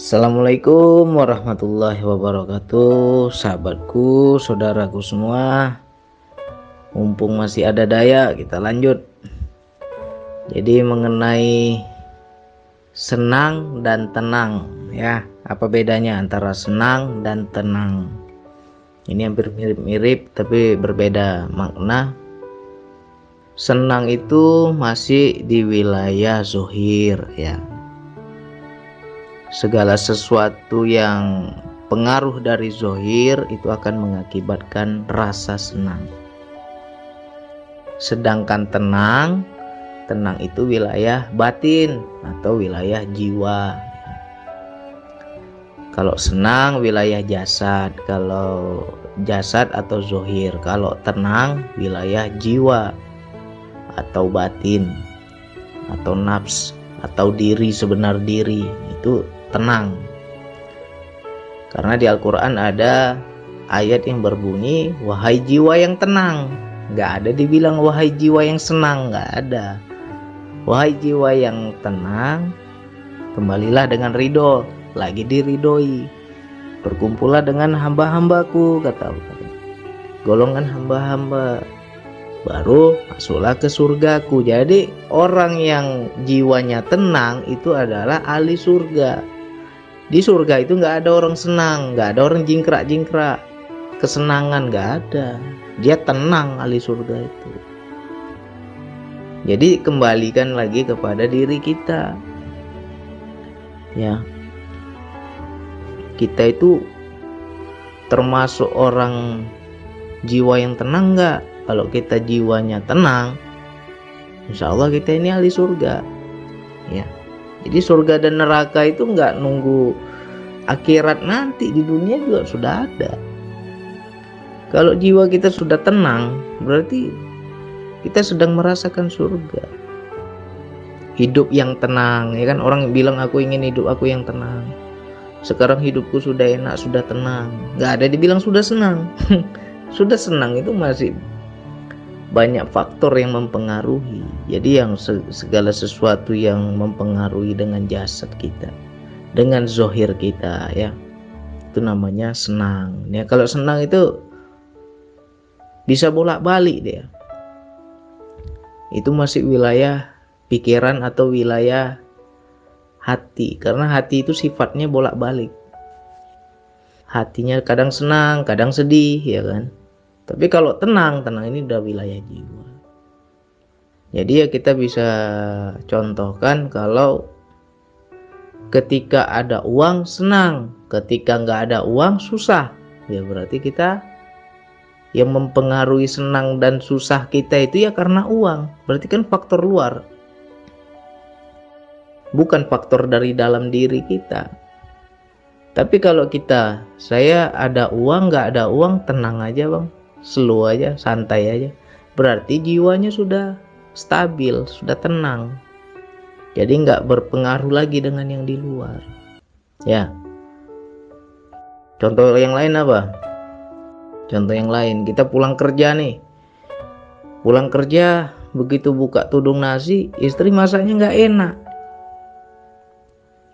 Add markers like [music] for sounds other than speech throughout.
Assalamualaikum warahmatullahi wabarakatuh Sahabatku, saudaraku semua. Mumpung masih ada daya kita lanjut. Jadi mengenai senang dan tenang ya. Apa bedanya antara senang dan tenang? Ini hampir mirip-mirip tapi berbeda makna. Senang itu masih di wilayah zuhir ya segala sesuatu yang pengaruh dari zohir itu akan mengakibatkan rasa senang. Sedangkan tenang tenang itu wilayah batin atau wilayah jiwa. Kalau senang wilayah jasad. Kalau jasad atau zohir. Kalau tenang wilayah jiwa atau batin atau nafs atau diri sebenar diri. Itu tenang. Karena di Al-Quran ada ayat yang berbunyi, wahai jiwa yang tenang. Gak ada dibilang wahai jiwa yang senang, gak ada. Wahai jiwa yang tenang, kembalilah dengan ridho, lagi diridoi. Berkumpullah dengan hamba-hambaku, kata Allah. Golongan hamba-hamba baru masuklah ke surgaku. Jadi orang yang jiwanya tenang itu adalah ahli surga di surga itu nggak ada orang senang nggak ada orang jingkrak jingkrak kesenangan nggak ada. Dia tenang ahli surga itu. Jadi kembalikan lagi kepada diri kita. Ya. Kita itu termasuk orang jiwa yang tenang nggak? Kalau kita jiwanya tenang insya Allah kita ini ahli surga. Ya jadi surga dan neraka itu nggak nunggu akhirat nanti di dunia juga sudah ada. Kalau jiwa kita sudah tenang, berarti kita sedang merasakan surga. Hidup yang tenang, ya kan orang bilang aku ingin hidup aku yang tenang. Sekarang hidupku sudah enak, sudah tenang. Nggak ada dibilang sudah senang. [laughs] sudah senang itu masih banyak faktor yang mempengaruhi. Jadi yang segala sesuatu yang mempengaruhi dengan jasad kita, dengan zohir kita ya, itu namanya senang. Ya kalau senang itu bisa bolak-balik dia. Itu masih wilayah pikiran atau wilayah hati karena hati itu sifatnya bolak-balik. Hatinya kadang senang, kadang sedih ya kan tapi kalau tenang, tenang ini udah wilayah jiwa. Jadi ya kita bisa contohkan kalau ketika ada uang senang, ketika nggak ada uang susah. Ya berarti kita yang mempengaruhi senang dan susah kita itu ya karena uang. Berarti kan faktor luar. Bukan faktor dari dalam diri kita. Tapi kalau kita, saya ada uang, nggak ada uang, tenang aja bang slow aja santai aja. Berarti jiwanya sudah stabil sudah tenang. Jadi nggak berpengaruh lagi dengan yang di luar. Ya. Contoh yang lain apa? Contoh yang lain. Kita pulang kerja nih. Pulang kerja begitu buka tudung nasi istri masaknya nggak enak.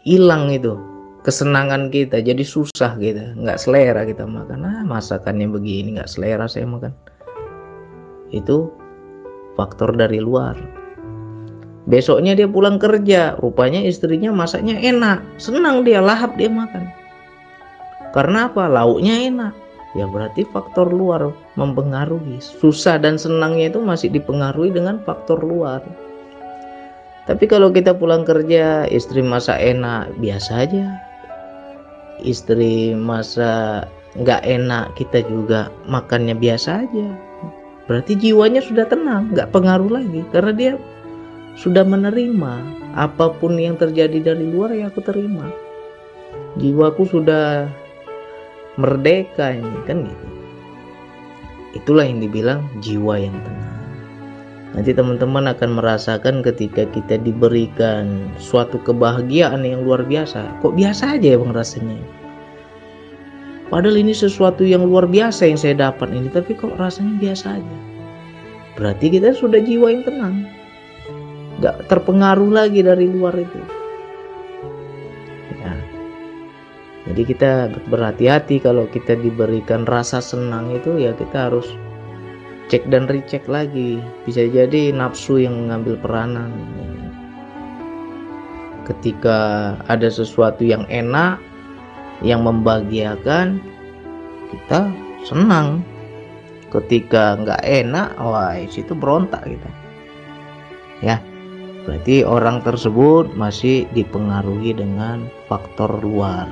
Hilang itu kesenangan kita jadi susah kita nggak selera kita makan. Ah masakannya begini nggak selera saya makan. Itu faktor dari luar. Besoknya dia pulang kerja rupanya istrinya masaknya enak. Senang dia lahap dia makan. Karena apa? Lauknya enak. Ya berarti faktor luar mempengaruhi. Susah dan senangnya itu masih dipengaruhi dengan faktor luar. Tapi kalau kita pulang kerja istri masak enak biasa aja istri masa nggak enak kita juga makannya biasa aja. Berarti jiwanya sudah tenang nggak pengaruh lagi karena dia sudah menerima. Apa pun yang terjadi dari luar ya aku terima. Jiwaku sudah merdeka ini kan gitu. Itulah yang dibilang jiwa yang tenang nanti teman-teman akan merasakan ketika kita diberikan suatu kebahagiaan yang luar biasa. Kok biasa aja ya bang rasanya? Padahal ini sesuatu yang luar biasa yang saya dapat ini tapi kok rasanya biasa aja? Berarti kita sudah jiwa yang tenang. Gak terpengaruh lagi dari luar itu. Ya. Jadi kita berhati-hati kalau kita diberikan rasa senang itu ya kita harus cek dan recheck lagi. Bisa jadi nafsu yang mengambil peranan. Ketika ada sesuatu yang enak yang membahagiakan kita senang. Ketika nggak enak wah itu berontak kita. Ya berarti orang tersebut masih dipengaruhi dengan faktor luar.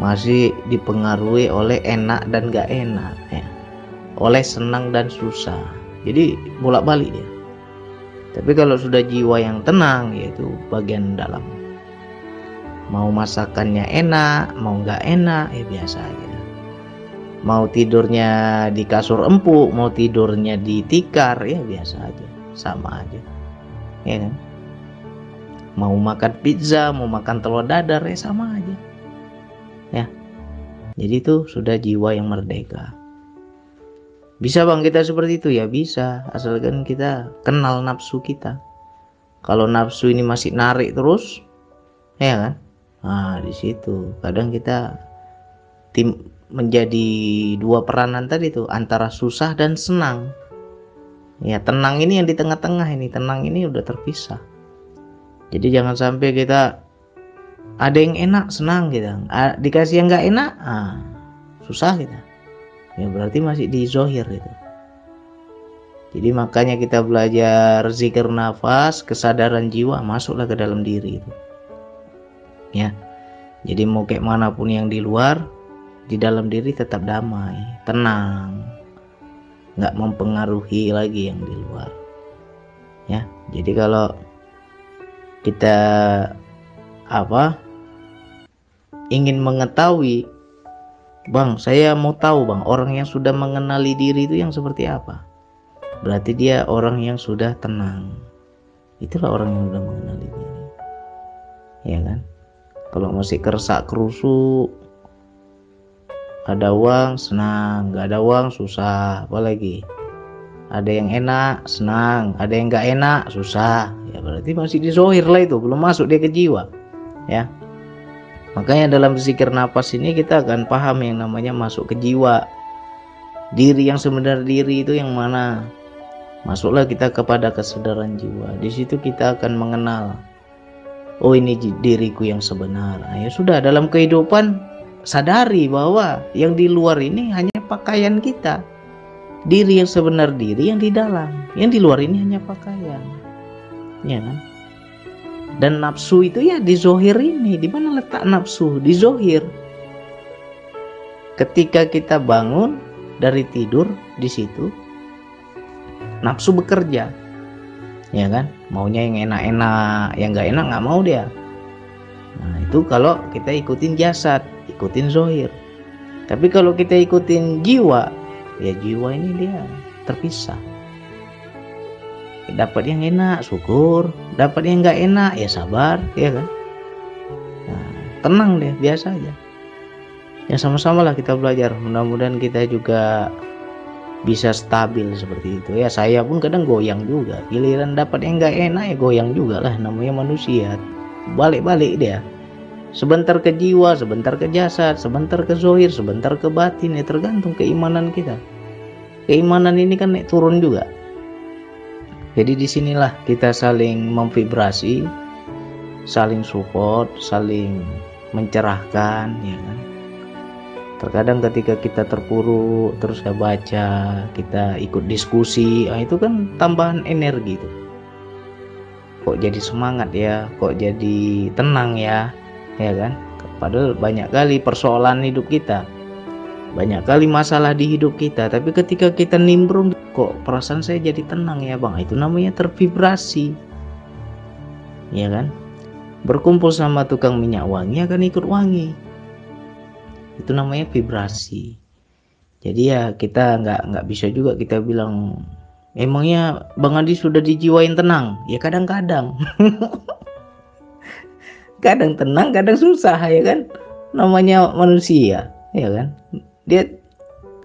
Masih dipengaruhi oleh enak dan gak enak ya oleh senang dan susah. Jadi bolak-balik dia. Tapi kalau sudah jiwa yang tenang yaitu bagian dalam. Mau masakannya enak mau nggak enak ya biasa aja. Mau tidurnya di kasur empuk mau tidurnya di tikar ya biasa aja. Sama aja. Ya kan? Mau makan pizza mau makan telur dadar ya sama aja. Ya. Jadi itu sudah jiwa yang merdeka bisa bang kita seperti itu? Ya bisa. Asalkan kita kenal nafsu kita. Kalau nafsu ini masih narik terus ya kan? Nah di situ. Kadang kita tim menjadi dua peranan tadi tuh antara susah dan senang. Ya tenang ini yang di tengah-tengah ini. Tenang ini udah terpisah. Jadi jangan sampai kita ada yang enak senang gitu dikasih yang nggak enak ah, susah kita ya berarti masih di zohir itu. Jadi makanya kita belajar zikir nafas kesadaran jiwa masuklah ke dalam diri itu. Ya. Jadi mau kayak mana pun yang di luar di dalam diri tetap damai tenang. Nggak mempengaruhi lagi yang di luar. Ya. Jadi kalau kita apa ingin mengetahui bang saya mau tahu bang orang yang sudah mengenali diri itu yang seperti apa? Berarti dia orang yang sudah tenang. Itulah orang yang sudah mengenali diri. Ya kan? Kalau masih kersak kerusuk ada uang senang. Nggak ada uang susah. Apalagi ada yang enak senang. Ada yang nggak enak susah. Ya berarti masih di lah itu belum masuk dia ke jiwa. Ya makanya dalam zikir nafas ini kita akan paham yang namanya masuk ke jiwa diri yang sebenarnya diri itu yang mana masuklah kita kepada kesadaran jiwa di situ kita akan mengenal oh ini diriku yang sebenar nah, ya sudah dalam kehidupan sadari bahwa yang di luar ini hanya pakaian kita. Diri yang sebenar diri yang di dalam, yang di luar ini hanya pakaian. Ya kan? Dan nafsu itu ya di zohir ini. Di mana letak nafsu? Di zohir. Ketika kita bangun dari tidur di situ, nafsu bekerja. Ya kan? Maunya yang enak-enak, yang nggak enak nggak mau dia. Nah, itu kalau kita ikutin jasad ikutin zohir tapi kalau kita ikutin jiwa ya jiwa ini dia terpisah dapat yang enak syukur. Dapat yang nggak enak ya sabar ya kan? Nah, tenang deh biasa aja. Ya sama-sama lah kita belajar. Mudah-mudahan kita juga bisa stabil seperti itu. Ya saya pun kadang goyang juga. Giliran dapat yang nggak enak ya goyang juga lah. Namanya manusia. Balik-balik dia. Sebentar ke jiwa, sebentar ke jasad, sebentar ke zohir, sebentar ke batin. Ya tergantung keimanan kita. Keimanan ini kan naik turun juga. Jadi di sinilah kita saling memvibrasi, saling support, saling mencerahkan, ya kan. Terkadang ketika kita terpuruk, terus kita baca, kita ikut diskusi, nah itu kan tambahan energi itu. Kok jadi semangat ya, kok jadi tenang ya, ya kan padahal banyak kali persoalan hidup kita banyak kali masalah di hidup kita tapi ketika kita nimbrung kok perasaan saya jadi tenang ya bang? Itu namanya tervibrasi. Ya kan? Berkumpul sama tukang minyak wangi akan ikut wangi. Itu namanya vibrasi. Jadi ya kita nggak nggak bisa juga kita bilang emangnya bang Adi sudah dijiwain tenang? Ya kadang-kadang. [laughs] Kadang tenang kadang susah ya kan? Namanya manusia ya kan dia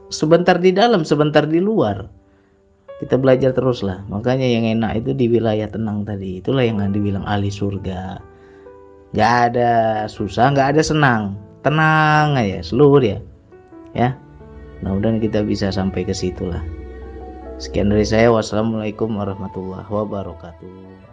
sebentar di dalam sebentar di luar. Kita belajar terus lah makanya yang enak itu di wilayah tenang tadi. Itulah yang dibilang ahli surga. Nggak ada susah nggak ada senang. Tenang aja seluruh ya ya. Mudah-mudahan kita bisa sampai ke situ lah sekian dari saya. Wassalamualaikum warahmatullahi wabarakatuh